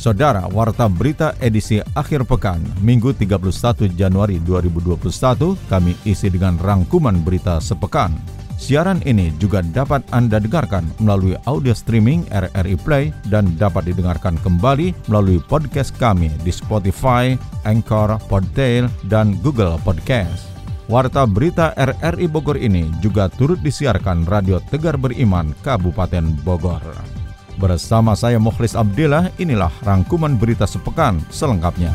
Saudara, Warta Berita edisi akhir pekan, Minggu 31 Januari 2021, kami isi dengan rangkuman berita sepekan. Siaran ini juga dapat Anda dengarkan melalui audio streaming RRI Play dan dapat didengarkan kembali melalui podcast kami di Spotify, Anchor, Podtail, dan Google Podcast. Warta berita RRI Bogor ini juga turut disiarkan Radio Tegar Beriman Kabupaten Bogor. Bersama saya Mukhlis Abdillah, inilah rangkuman berita sepekan selengkapnya.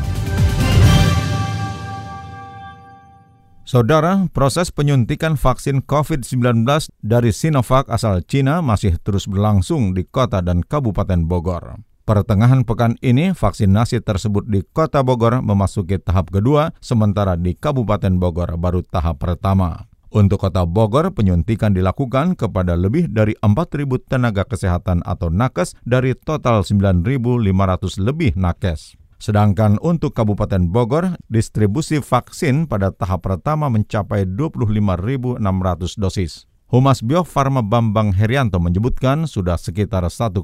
Saudara, proses penyuntikan vaksin COVID-19 dari Sinovac asal Cina masih terus berlangsung di kota dan Kabupaten Bogor. Pertengahan pekan ini, vaksinasi tersebut di Kota Bogor memasuki tahap kedua, sementara di Kabupaten Bogor baru tahap pertama. Untuk kota Bogor, penyuntikan dilakukan kepada lebih dari 4.000 tenaga kesehatan atau nakes dari total 9.500 lebih nakes. Sedangkan untuk Kabupaten Bogor, distribusi vaksin pada tahap pertama mencapai 25.600 dosis. Humas Bio Farma Bambang Herianto menyebutkan sudah sekitar 1,2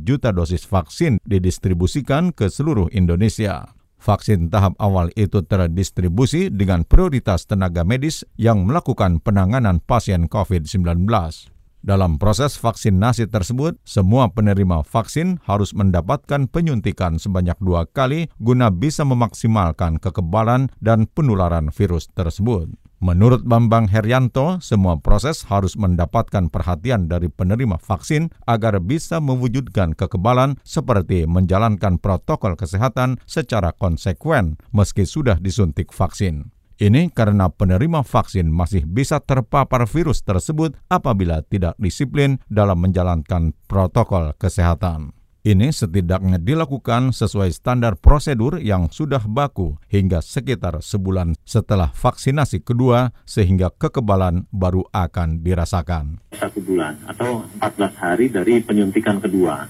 juta dosis vaksin didistribusikan ke seluruh Indonesia. Vaksin tahap awal itu terdistribusi dengan prioritas tenaga medis yang melakukan penanganan pasien COVID-19. Dalam proses vaksinasi tersebut, semua penerima vaksin harus mendapatkan penyuntikan sebanyak dua kali guna bisa memaksimalkan kekebalan dan penularan virus tersebut. Menurut Bambang Herianto, semua proses harus mendapatkan perhatian dari penerima vaksin agar bisa mewujudkan kekebalan seperti menjalankan protokol kesehatan secara konsekuen meski sudah disuntik vaksin. Ini karena penerima vaksin masih bisa terpapar virus tersebut apabila tidak disiplin dalam menjalankan protokol kesehatan. Ini setidaknya dilakukan sesuai standar prosedur yang sudah baku hingga sekitar sebulan setelah vaksinasi kedua sehingga kekebalan baru akan dirasakan. Satu bulan atau 14 hari dari penyuntikan kedua.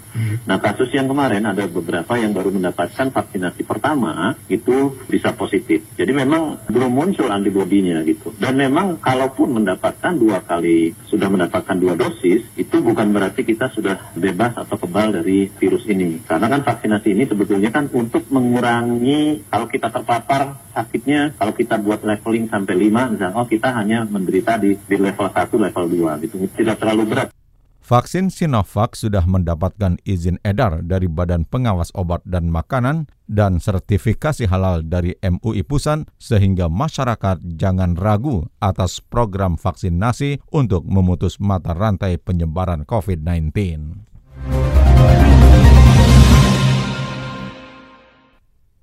Nah kasus yang kemarin ada beberapa yang baru mendapatkan vaksinasi pertama itu bisa positif. Jadi memang belum muncul antibodinya gitu. Dan memang kalaupun mendapatkan dua kali sudah mendapatkan dua dosis itu bukan berarti kita sudah bebas atau kebal dari virus virus ini. Karena kan vaksinasi ini sebetulnya kan untuk mengurangi kalau kita terpapar sakitnya, kalau kita buat leveling sampai 5, misalnya, oh kita hanya menderita di, di level 1, level 2 gitu. Tidak terlalu berat. Vaksin Sinovac sudah mendapatkan izin edar dari Badan Pengawas Obat dan Makanan dan sertifikasi halal dari MUI Pusat sehingga masyarakat jangan ragu atas program vaksinasi untuk memutus mata rantai penyebaran COVID-19.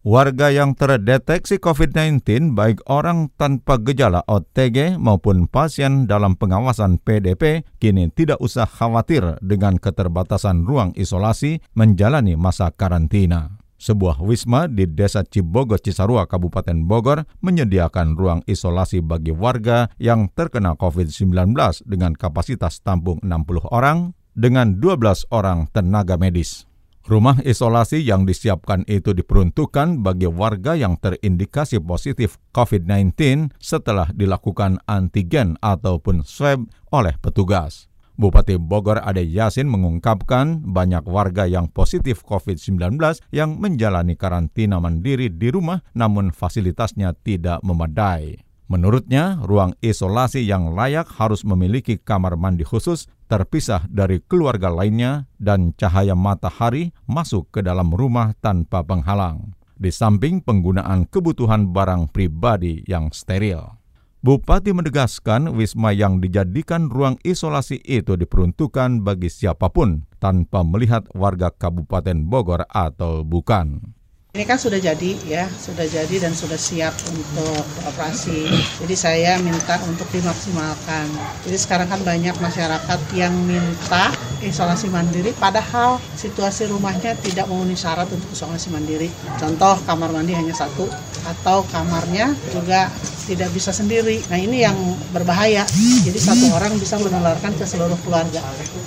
Warga yang terdeteksi COVID-19 baik orang tanpa gejala OTG maupun pasien dalam pengawasan PDP kini tidak usah khawatir dengan keterbatasan ruang isolasi menjalani masa karantina. Sebuah wisma di Desa Cibogor Cisarua, Kabupaten Bogor menyediakan ruang isolasi bagi warga yang terkena COVID-19 dengan kapasitas tampung 60 orang dengan 12 orang tenaga medis. Rumah isolasi yang disiapkan itu diperuntukkan bagi warga yang terindikasi positif COVID-19 setelah dilakukan antigen ataupun swab oleh petugas. Bupati Bogor Ade Yasin mengungkapkan banyak warga yang positif COVID-19 yang menjalani karantina mandiri di rumah namun fasilitasnya tidak memadai. Menurutnya, ruang isolasi yang layak harus memiliki kamar mandi khusus, terpisah dari keluarga lainnya, dan cahaya matahari masuk ke dalam rumah tanpa penghalang. Di samping penggunaan kebutuhan barang pribadi yang steril. Bupati menegaskan wisma yang dijadikan ruang isolasi itu diperuntukkan bagi siapa pun tanpa melihat warga Kabupaten Bogor atau bukan. Ini kan sudah jadi ya, sudah jadi dan sudah siap untuk operasi. Jadi saya minta untuk dimaksimalkan. Jadi sekarang kan banyak masyarakat yang minta isolasi mandiri padahal situasi rumahnya tidak memenuhi syarat untuk isolasi mandiri. Contoh kamar mandi hanya satu, atau kamarnya juga tidak bisa sendiri. Nah ini yang berbahaya. Jadi satu orang bisa menularkan ke seluruh keluarga.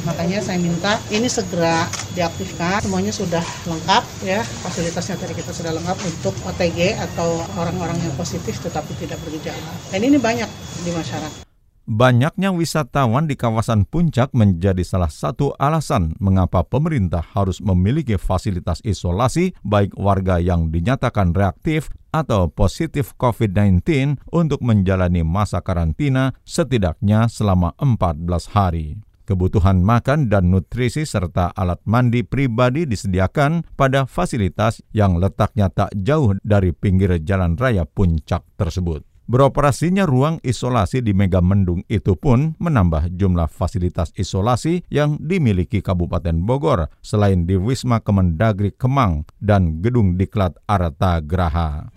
Makanya saya minta ini segera diaktifkan. Semuanya sudah lengkap ya fasilitasnya tadi kita sudah lengkap untuk OTG atau orang-orang yang positif tetapi tidak bergejala. Dan ini banyak di masyarakat. Banyaknya wisatawan di kawasan puncak menjadi salah satu alasan mengapa pemerintah harus memiliki fasilitas isolasi baik warga yang dinyatakan reaktif atau positif COVID-19 untuk menjalani masa karantina setidaknya selama 14 hari. Kebutuhan makan dan nutrisi serta alat mandi pribadi disediakan pada fasilitas yang letaknya tak jauh dari pinggir jalan raya puncak tersebut. Beroperasinya ruang isolasi di Megamendung itu pun menambah jumlah fasilitas isolasi yang dimiliki Kabupaten Bogor selain di Wisma Kemendagri Kemang dan Gedung Diklat Arta Graha.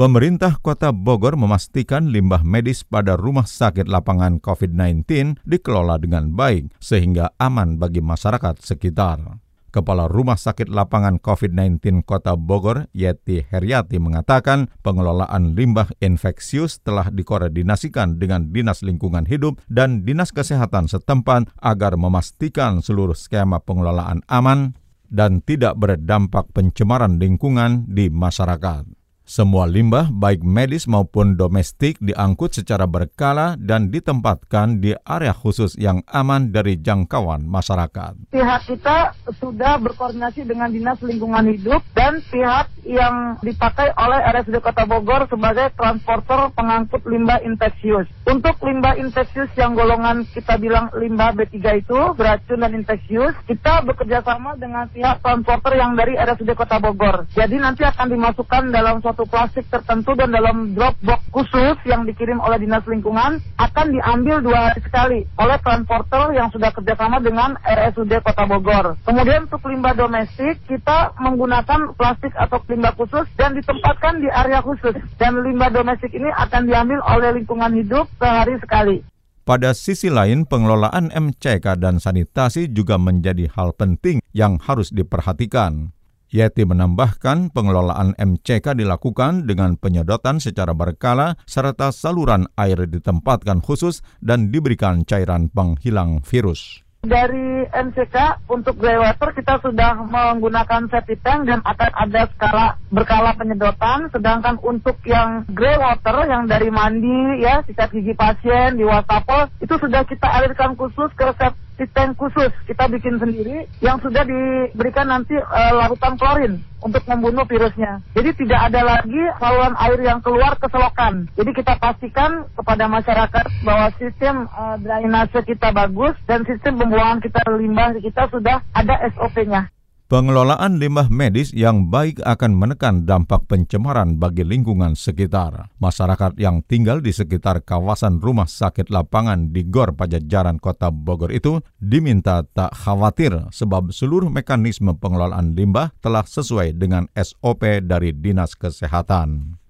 Pemerintah Kota Bogor memastikan limbah medis pada rumah sakit lapangan COVID-19 dikelola dengan baik sehingga aman bagi masyarakat sekitar. Kepala Rumah Sakit Lapangan COVID-19 Kota Bogor, Yeti Heriati mengatakan pengelolaan limbah infeksius telah dikoordinasikan dengan Dinas Lingkungan Hidup dan Dinas Kesehatan setempat agar memastikan seluruh skema pengelolaan aman dan tidak berdampak pencemaran lingkungan di masyarakat. Semua limbah, baik medis maupun domestik, diangkut secara berkala dan ditempatkan di area khusus yang aman dari jangkauan masyarakat. Pihak kita sudah berkoordinasi dengan Dinas Lingkungan Hidup dan pihak yang dipakai oleh RSUD Kota Bogor sebagai transporter pengangkut limbah infeksius. Untuk limbah infeksius yang golongan kita bilang limbah B3 itu, beracun dan infeksius, kita bekerja sama dengan pihak transporter yang dari RSUD Kota Bogor. Jadi nanti akan dimasukkan dalam suatu suatu plastik tertentu dan dalam drop box khusus yang dikirim oleh Dinas Lingkungan akan diambil dua hari sekali oleh transporter yang sudah kerjasama dengan RSUD Kota Bogor. Kemudian untuk limbah domestik kita menggunakan plastik atau limbah khusus dan ditempatkan di area khusus. Dan limbah domestik ini akan diambil oleh lingkungan hidup sehari sekali. Pada sisi lain, pengelolaan MCK dan sanitasi juga menjadi hal penting yang harus diperhatikan. Yeti menambahkan pengelolaan MCK dilakukan dengan penyedotan secara berkala serta saluran air ditempatkan khusus dan diberikan cairan penghilang virus. Dari MCK untuk grey water kita sudah menggunakan safety tank dan akan ada skala berkala penyedotan. Sedangkan untuk yang grey water yang dari mandi ya sikat gigi pasien di wastafel itu sudah kita alirkan khusus ke resep tank khusus kita bikin sendiri yang sudah diberikan nanti uh, larutan klorin untuk membunuh virusnya. Jadi tidak ada lagi saluran air yang keluar ke selokan. Jadi kita pastikan kepada masyarakat bahwa sistem uh, drainase kita bagus dan sistem pembuangan kita limbah kita sudah ada SOP-nya. Pengelolaan limbah medis yang baik akan menekan dampak pencemaran bagi lingkungan sekitar. Masyarakat yang tinggal di sekitar kawasan rumah sakit lapangan di Gor Pajajaran Kota Bogor itu diminta tak khawatir sebab seluruh mekanisme pengelolaan limbah telah sesuai dengan SOP dari Dinas Kesehatan.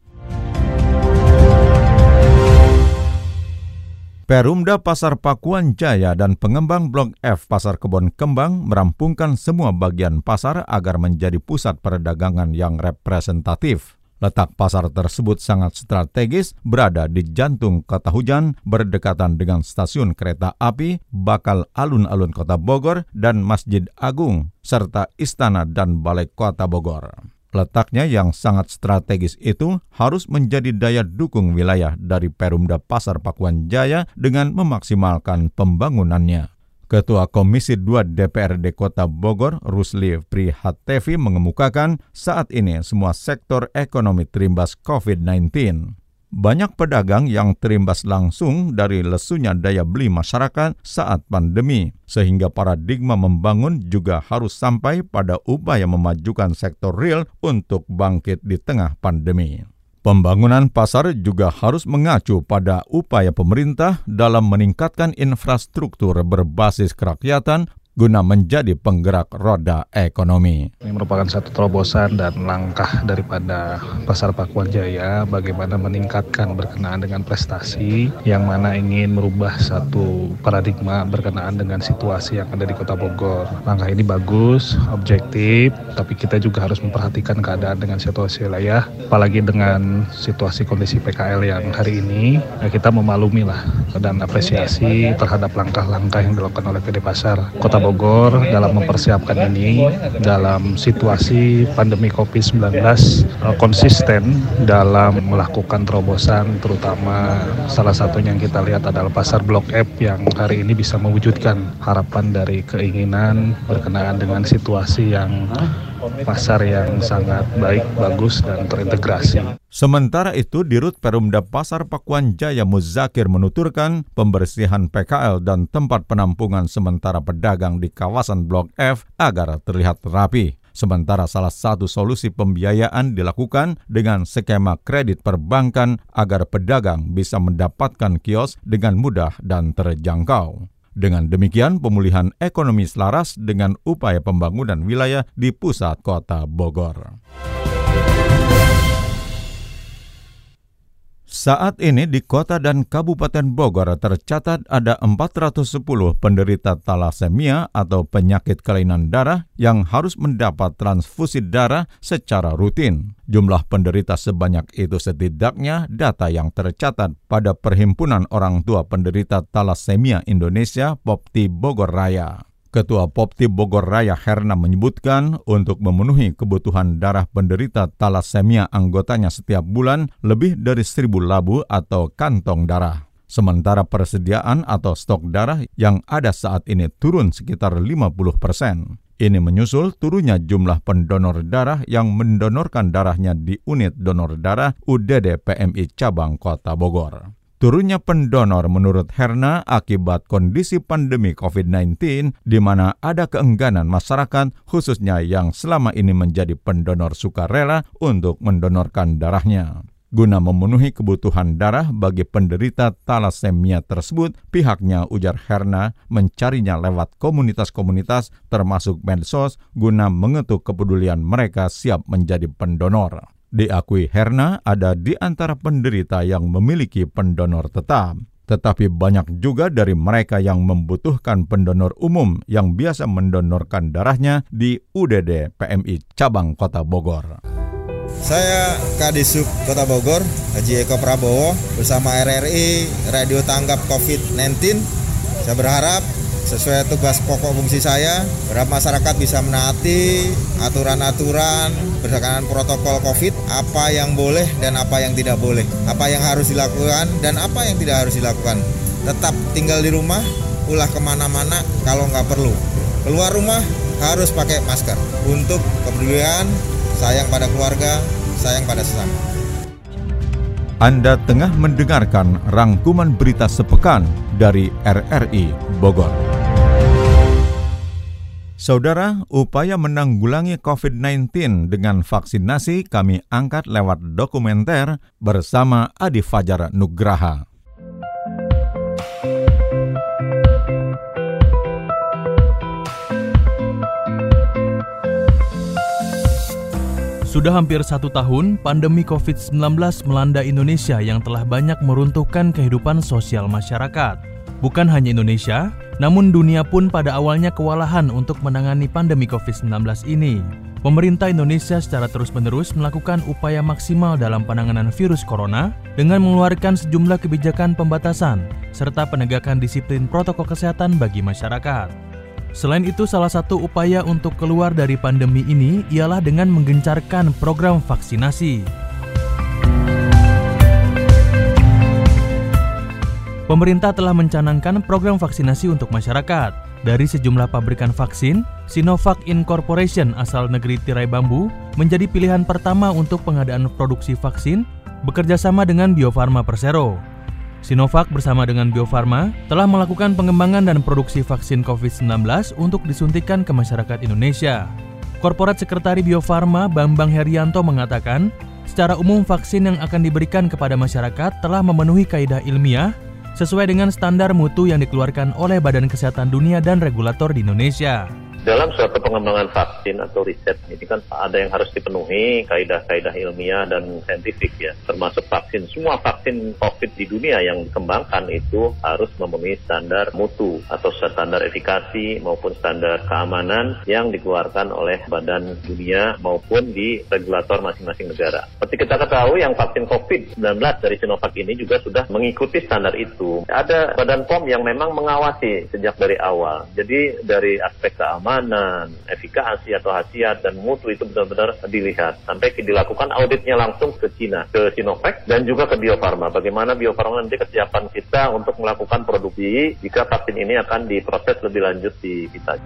Perumda Pasar Pakuan Jaya dan pengembang Blok F Pasar Kebon Kembang merampungkan semua bagian pasar agar menjadi pusat perdagangan yang representatif. Letak pasar tersebut sangat strategis, berada di jantung kota hujan, berdekatan dengan stasiun kereta api, bakal alun-alun kota Bogor, dan Masjid Agung, serta istana dan balai kota Bogor. Letaknya yang sangat strategis itu harus menjadi daya dukung wilayah dari Perumda Pasar Pakuan Jaya dengan memaksimalkan pembangunannya. Ketua Komisi 2 DPRD Kota Bogor, Rusli Prihatevi mengemukakan saat ini semua sektor ekonomi terimbas COVID-19. Banyak pedagang yang terimbas langsung dari lesunya daya beli masyarakat saat pandemi, sehingga paradigma membangun juga harus sampai pada upaya memajukan sektor real untuk bangkit di tengah pandemi. Pembangunan pasar juga harus mengacu pada upaya pemerintah dalam meningkatkan infrastruktur berbasis kerakyatan guna menjadi penggerak roda ekonomi. Ini merupakan satu terobosan dan langkah daripada Pasar Pakuan Jaya bagaimana meningkatkan berkenaan dengan prestasi yang mana ingin merubah satu paradigma berkenaan dengan situasi yang ada di Kota Bogor. Langkah ini bagus, objektif, tapi kita juga harus memperhatikan keadaan dengan situasi wilayah, apalagi dengan situasi kondisi PKL yang hari ini, ya kita memaklumi lah dan apresiasi terhadap langkah-langkah yang dilakukan oleh PD Pasar Kota Bogor dalam mempersiapkan ini dalam situasi pandemi COVID-19 eh, konsisten dalam melakukan terobosan terutama salah satunya yang kita lihat adalah pasar Blok F yang hari ini bisa mewujudkan harapan dari keinginan berkenaan dengan situasi yang pasar yang sangat baik, bagus, dan terintegrasi. Sementara itu, Dirut Perumda Pasar Pakuan Jaya Muzakir menuturkan pembersihan PKL dan tempat penampungan sementara pedagang di kawasan Blok F agar terlihat rapi. Sementara salah satu solusi pembiayaan dilakukan dengan skema kredit perbankan agar pedagang bisa mendapatkan kios dengan mudah dan terjangkau. Dengan demikian, pemulihan ekonomi selaras dengan upaya pembangunan wilayah di pusat kota Bogor. Saat ini di kota dan kabupaten Bogor tercatat ada 410 penderita talasemia atau penyakit kelainan darah yang harus mendapat transfusi darah secara rutin. Jumlah penderita sebanyak itu setidaknya data yang tercatat pada Perhimpunan Orang Tua Penderita Talasemia Indonesia Popti Bogor Raya. Ketua Popti Bogor Raya Herna menyebutkan untuk memenuhi kebutuhan darah penderita talasemia anggotanya setiap bulan lebih dari seribu labu atau kantong darah. Sementara persediaan atau stok darah yang ada saat ini turun sekitar 50 persen. Ini menyusul turunnya jumlah pendonor darah yang mendonorkan darahnya di unit donor darah UDD PMI Cabang Kota Bogor. Turunnya pendonor menurut Herna akibat kondisi pandemi COVID-19 di mana ada keengganan masyarakat khususnya yang selama ini menjadi pendonor sukarela untuk mendonorkan darahnya. Guna memenuhi kebutuhan darah bagi penderita talasemia tersebut, pihaknya ujar Herna mencarinya lewat komunitas-komunitas termasuk medsos guna mengetuk kepedulian mereka siap menjadi pendonor. Diakui Herna ada di antara penderita yang memiliki pendonor tetap. Tetapi banyak juga dari mereka yang membutuhkan pendonor umum yang biasa mendonorkan darahnya di UDD PMI Cabang Kota Bogor. Saya Kadisub Kota Bogor, Haji Eko Prabowo bersama RRI Radio Tanggap COVID-19. Saya berharap sesuai tugas pokok fungsi saya, berharap masyarakat bisa menaati aturan-aturan berdasarkan protokol COVID, apa yang boleh dan apa yang tidak boleh, apa yang harus dilakukan dan apa yang tidak harus dilakukan. Tetap tinggal di rumah, ulah ke mana-mana kalau nggak perlu. Keluar rumah harus pakai masker untuk kepedulian, sayang pada keluarga, sayang pada sesama. Anda tengah mendengarkan rangkuman berita sepekan dari RRI Bogor. Saudara, upaya menanggulangi COVID-19 dengan vaksinasi kami angkat lewat dokumenter bersama Adi Fajar Nugraha. Sudah hampir satu tahun, pandemi COVID-19 melanda Indonesia yang telah banyak meruntuhkan kehidupan sosial masyarakat. Bukan hanya Indonesia, namun dunia pun pada awalnya kewalahan untuk menangani pandemi COVID-19 ini. Pemerintah Indonesia secara terus-menerus melakukan upaya maksimal dalam penanganan virus corona dengan mengeluarkan sejumlah kebijakan pembatasan serta penegakan disiplin protokol kesehatan bagi masyarakat. Selain itu, salah satu upaya untuk keluar dari pandemi ini ialah dengan menggencarkan program vaksinasi. Pemerintah telah mencanangkan program vaksinasi untuk masyarakat. Dari sejumlah pabrikan vaksin, Sinovac Incorporation asal negeri tirai bambu menjadi pilihan pertama untuk pengadaan produksi vaksin bekerja sama dengan Bio Farma Persero. Sinovac bersama dengan Bio Farma telah melakukan pengembangan dan produksi vaksin COVID-19 untuk disuntikan ke masyarakat Indonesia. Korporat Sekretari Bio Farma Bambang Herianto mengatakan, secara umum vaksin yang akan diberikan kepada masyarakat telah memenuhi kaidah ilmiah sesuai dengan standar mutu yang dikeluarkan oleh Badan Kesehatan Dunia dan regulator di Indonesia. Dalam suatu pengembangan vaksin atau riset ini kan ada yang harus dipenuhi kaidah-kaidah ilmiah dan saintifik ya, termasuk vaksin. Semua vaksin COVID di dunia yang dikembangkan itu harus memenuhi standar mutu atau standar efikasi maupun standar keamanan yang dikeluarkan oleh badan dunia maupun di regulator masing-masing negara. Seperti kita ketahui yang vaksin COVID-19 dari Sinovac ini juga sudah mengikuti standar itu. Ada badan POM yang memang mengawasi sejak dari awal. Jadi dari aspek keamanan keamanan, efikasi atau khasiat dan mutu itu benar-benar dilihat. Sampai dilakukan auditnya langsung ke Cina, ke Sinovac dan juga ke Bio Farma. Bagaimana Bio Farma nanti kesiapan kita untuk melakukan produksi jika vaksin ini akan diproses lebih lanjut di kita.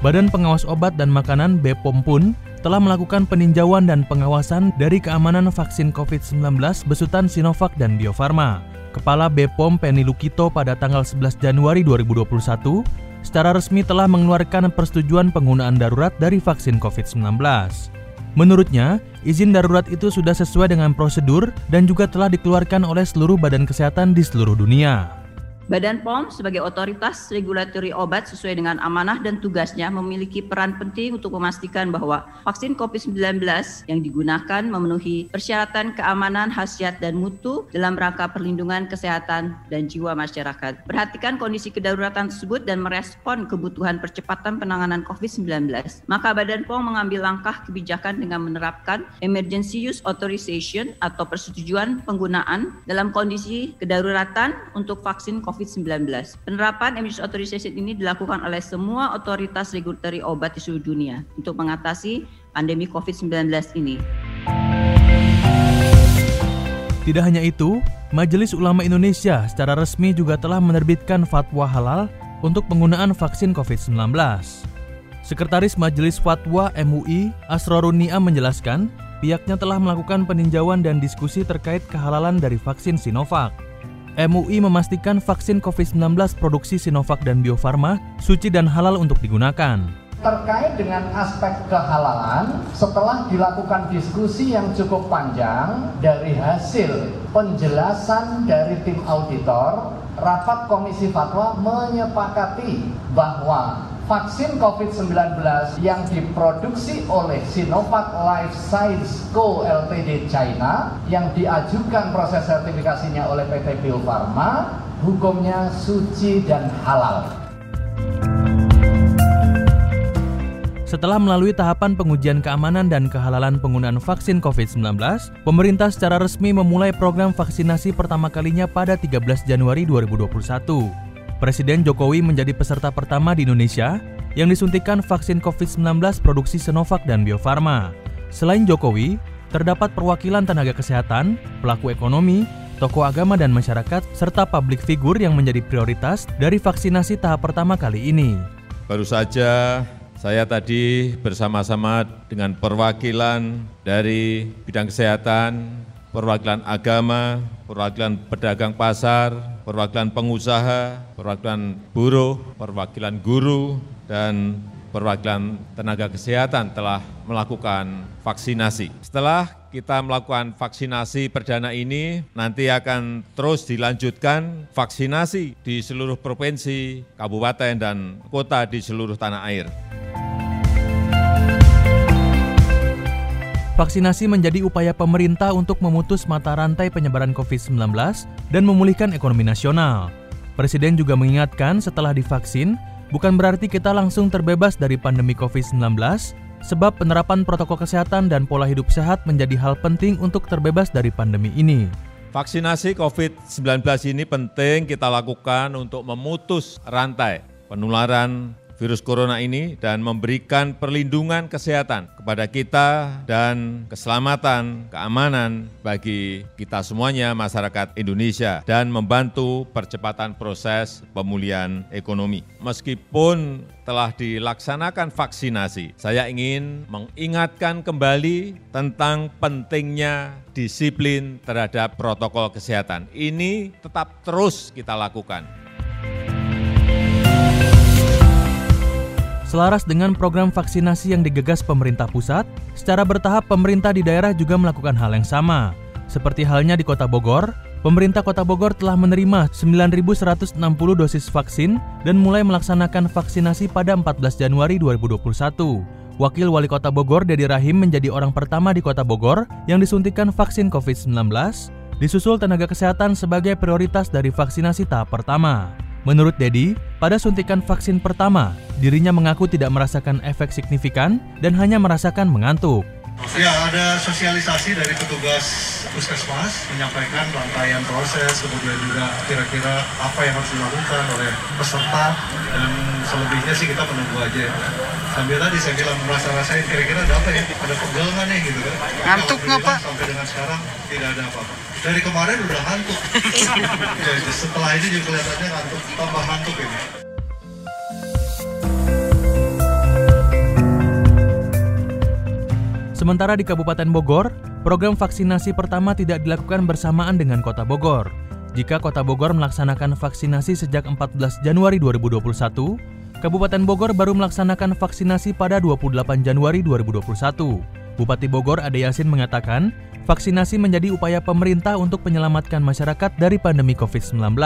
Badan Pengawas Obat dan Makanan BPOM pun telah melakukan peninjauan dan pengawasan dari keamanan vaksin COVID-19 besutan Sinovac dan Bio Farma. Kepala BPOM Penny Lukito pada tanggal 11 Januari 2021 secara resmi telah mengeluarkan persetujuan penggunaan darurat dari vaksin COVID-19. Menurutnya, izin darurat itu sudah sesuai dengan prosedur dan juga telah dikeluarkan oleh seluruh badan kesehatan di seluruh dunia. Badan POM sebagai otoritas regulatori obat sesuai dengan amanah dan tugasnya memiliki peran penting untuk memastikan bahwa vaksin COVID-19 yang digunakan memenuhi persyaratan keamanan, khasiat, dan mutu dalam rangka perlindungan kesehatan dan jiwa masyarakat. Perhatikan kondisi kedaruratan tersebut dan merespon kebutuhan percepatan penanganan COVID-19. Maka Badan POM mengambil langkah kebijakan dengan menerapkan Emergency Use Authorization atau persetujuan penggunaan dalam kondisi kedaruratan untuk vaksin COVID-19 COVID-19. Penerapan emergency authorization ini dilakukan oleh semua otoritas regulatory obat di seluruh dunia untuk mengatasi pandemi COVID-19 ini. Tidak hanya itu, Majelis Ulama Indonesia secara resmi juga telah menerbitkan fatwa halal untuk penggunaan vaksin COVID-19. Sekretaris Majelis Fatwa MUI, Asrorunia menjelaskan, pihaknya telah melakukan peninjauan dan diskusi terkait kehalalan dari vaksin Sinovac. MUI memastikan vaksin COVID-19 produksi Sinovac dan Bio Farma suci dan halal untuk digunakan. Terkait dengan aspek kehalalan, setelah dilakukan diskusi yang cukup panjang dari hasil penjelasan dari tim auditor, rapat Komisi Fatwa menyepakati bahwa vaksin COVID-19 yang diproduksi oleh Sinovac Life Science Co. Ltd. China yang diajukan proses sertifikasinya oleh PT Bio Farma hukumnya suci dan halal. Setelah melalui tahapan pengujian keamanan dan kehalalan penggunaan vaksin COVID-19, pemerintah secara resmi memulai program vaksinasi pertama kalinya pada 13 Januari 2021. Presiden Jokowi menjadi peserta pertama di Indonesia yang disuntikan vaksin COVID-19 produksi Sinovac dan Bio Farma. Selain Jokowi, terdapat perwakilan tenaga kesehatan, pelaku ekonomi, tokoh agama dan masyarakat, serta publik figur yang menjadi prioritas dari vaksinasi tahap pertama kali ini. Baru saja saya tadi bersama-sama dengan perwakilan dari bidang kesehatan, perwakilan agama, perwakilan pedagang pasar, perwakilan pengusaha, perwakilan buruh, perwakilan guru, dan perwakilan tenaga kesehatan telah melakukan vaksinasi. Setelah kita melakukan vaksinasi perdana ini, nanti akan terus dilanjutkan vaksinasi di seluruh provinsi, kabupaten, dan kota di seluruh tanah air. Vaksinasi menjadi upaya pemerintah untuk memutus mata rantai penyebaran COVID-19 dan memulihkan ekonomi nasional. Presiden juga mengingatkan setelah divaksin, bukan berarti kita langsung terbebas dari pandemi COVID-19, sebab penerapan protokol kesehatan dan pola hidup sehat menjadi hal penting untuk terbebas dari pandemi ini. Vaksinasi COVID-19 ini penting kita lakukan untuk memutus rantai penularan virus corona ini dan memberikan perlindungan kesehatan kepada kita dan keselamatan, keamanan bagi kita semuanya masyarakat Indonesia dan membantu percepatan proses pemulihan ekonomi. Meskipun telah dilaksanakan vaksinasi, saya ingin mengingatkan kembali tentang pentingnya disiplin terhadap protokol kesehatan. Ini tetap terus kita lakukan. Selaras dengan program vaksinasi yang digegas pemerintah pusat, secara bertahap pemerintah di daerah juga melakukan hal yang sama. Seperti halnya di Kota Bogor, pemerintah Kota Bogor telah menerima 9.160 dosis vaksin dan mulai melaksanakan vaksinasi pada 14 Januari 2021. Wakil Wali Kota Bogor, Dedi Rahim, menjadi orang pertama di Kota Bogor yang disuntikan vaksin COVID-19, disusul tenaga kesehatan sebagai prioritas dari vaksinasi tahap pertama. Menurut Dedi, pada suntikan vaksin pertama, dirinya mengaku tidak merasakan efek signifikan dan hanya merasakan mengantuk. Ya, ada sosialisasi dari petugas puskesmas menyampaikan rangkaian proses, kemudian juga kira-kira apa yang harus dilakukan oleh peserta dan selebihnya sih kita menunggu aja. Sambil tadi saya bilang merasa rasain kira-kira ada apa ya, ada pegel nggak nih gitu kan. Ngantuk nggak Pak? Sampai dengan sekarang tidak ada apa-apa. Dari kemarin udah ngantuk. ya, setelah ini juga kelihatannya ngantuk, tambah ngantuk ini. Sementara di Kabupaten Bogor, program vaksinasi pertama tidak dilakukan bersamaan dengan Kota Bogor. Jika Kota Bogor melaksanakan vaksinasi sejak 14 Januari 2021, Kabupaten Bogor baru melaksanakan vaksinasi pada 28 Januari 2021. Bupati Bogor Ade Yasin mengatakan, vaksinasi menjadi upaya pemerintah untuk menyelamatkan masyarakat dari pandemi COVID-19.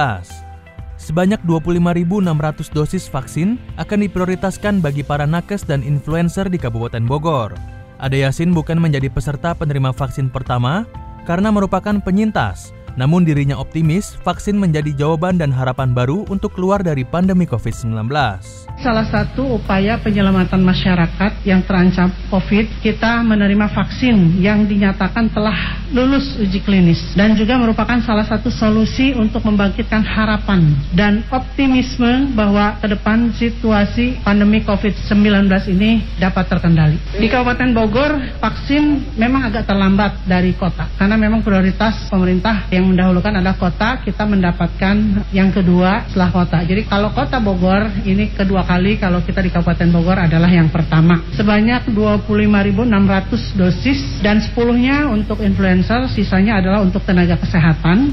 Sebanyak 25.600 dosis vaksin akan diprioritaskan bagi para nakes dan influencer di Kabupaten Bogor. Ade Yasin bukan menjadi peserta penerima vaksin pertama karena merupakan penyintas, namun dirinya optimis vaksin menjadi jawaban dan harapan baru untuk keluar dari pandemi COVID-19. Salah satu upaya penyelamatan masyarakat yang terancam COVID, kita menerima vaksin yang dinyatakan telah lulus uji klinis dan juga merupakan salah satu solusi untuk membangkitkan harapan dan optimisme bahwa ke depan situasi pandemi COVID-19 ini dapat terkendali. Di Kabupaten Bogor, vaksin memang agak terlambat dari kota karena memang prioritas pemerintah yang mendahulukan adalah kota, kita mendapatkan yang kedua setelah kota. Jadi kalau kota Bogor ini kedua kali kalau kita di Kabupaten Bogor adalah yang pertama. Sebanyak 25.600 dosis dan 10-nya untuk influencer, sisanya adalah untuk tenaga kesehatan.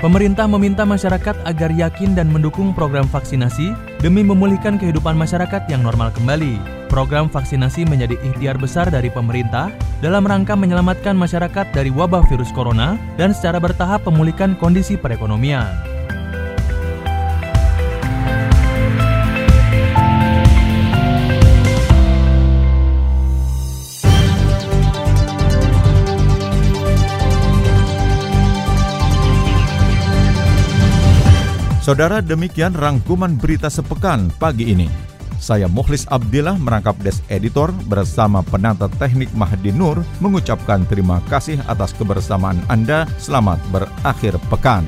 Pemerintah meminta masyarakat agar yakin dan mendukung program vaksinasi demi memulihkan kehidupan masyarakat yang normal kembali. Program vaksinasi menjadi ikhtiar besar dari pemerintah dalam rangka menyelamatkan masyarakat dari wabah virus corona dan secara bertahap memulihkan kondisi perekonomian. Saudara demikian rangkuman berita sepekan pagi ini. Saya Mukhlis Abdillah merangkap Des Editor bersama penata teknik Mahdi Nur mengucapkan terima kasih atas kebersamaan Anda. Selamat berakhir pekan.